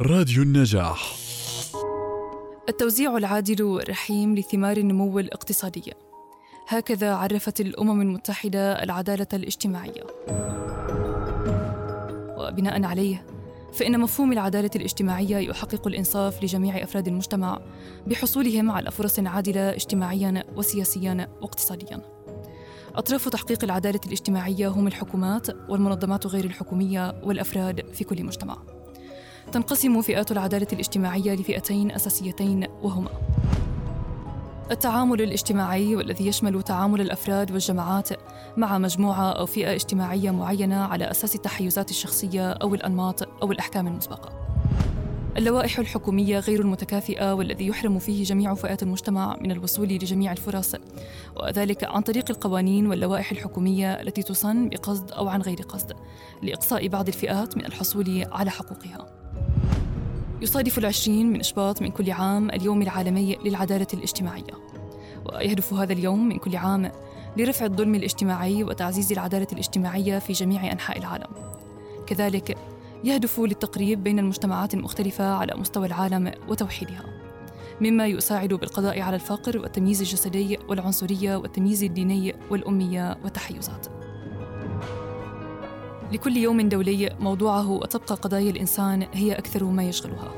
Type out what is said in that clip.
راديو النجاح. التوزيع العادل والرحيم لثمار النمو الاقتصادي هكذا عرفت الأمم المتحدة العدالة الاجتماعية. وبناء عليه فإن مفهوم العدالة الاجتماعية يحقق الإنصاف لجميع أفراد المجتمع بحصولهم على فرص عادلة اجتماعيا وسياسيا واقتصاديا. أطراف تحقيق العدالة الاجتماعية هم الحكومات والمنظمات غير الحكومية والأفراد في كل مجتمع. تنقسم فئات العدالة الاجتماعية لفئتين أساسيتين وهما التعامل الاجتماعي والذي يشمل تعامل الأفراد والجماعات مع مجموعة أو فئة اجتماعية معينة على أساس التحيزات الشخصية أو الأنماط أو الأحكام المسبقة. اللوائح الحكومية غير المتكافئة والذي يحرم فيه جميع فئات المجتمع من الوصول لجميع الفرص وذلك عن طريق القوانين واللوائح الحكومية التي تصن بقصد أو عن غير قصد لإقصاء بعض الفئات من الحصول على حقوقها. يصادف العشرين من إشباط من كل عام اليوم العالمي للعدالة الاجتماعية. ويهدف هذا اليوم من كل عام لرفع الظلم الاجتماعي وتعزيز العدالة الاجتماعية في جميع أنحاء العالم. كذلك يهدف للتقريب بين المجتمعات المختلفة على مستوى العالم وتوحيدها مما يساعد بالقضاء على الفقر والتمييز الجسدي والعنصرية والتمييز الديني والأمية والتحيزات. لكل يوم دولي موضوعه وتبقى قضايا الإنسان هي أكثر ما يشغلها.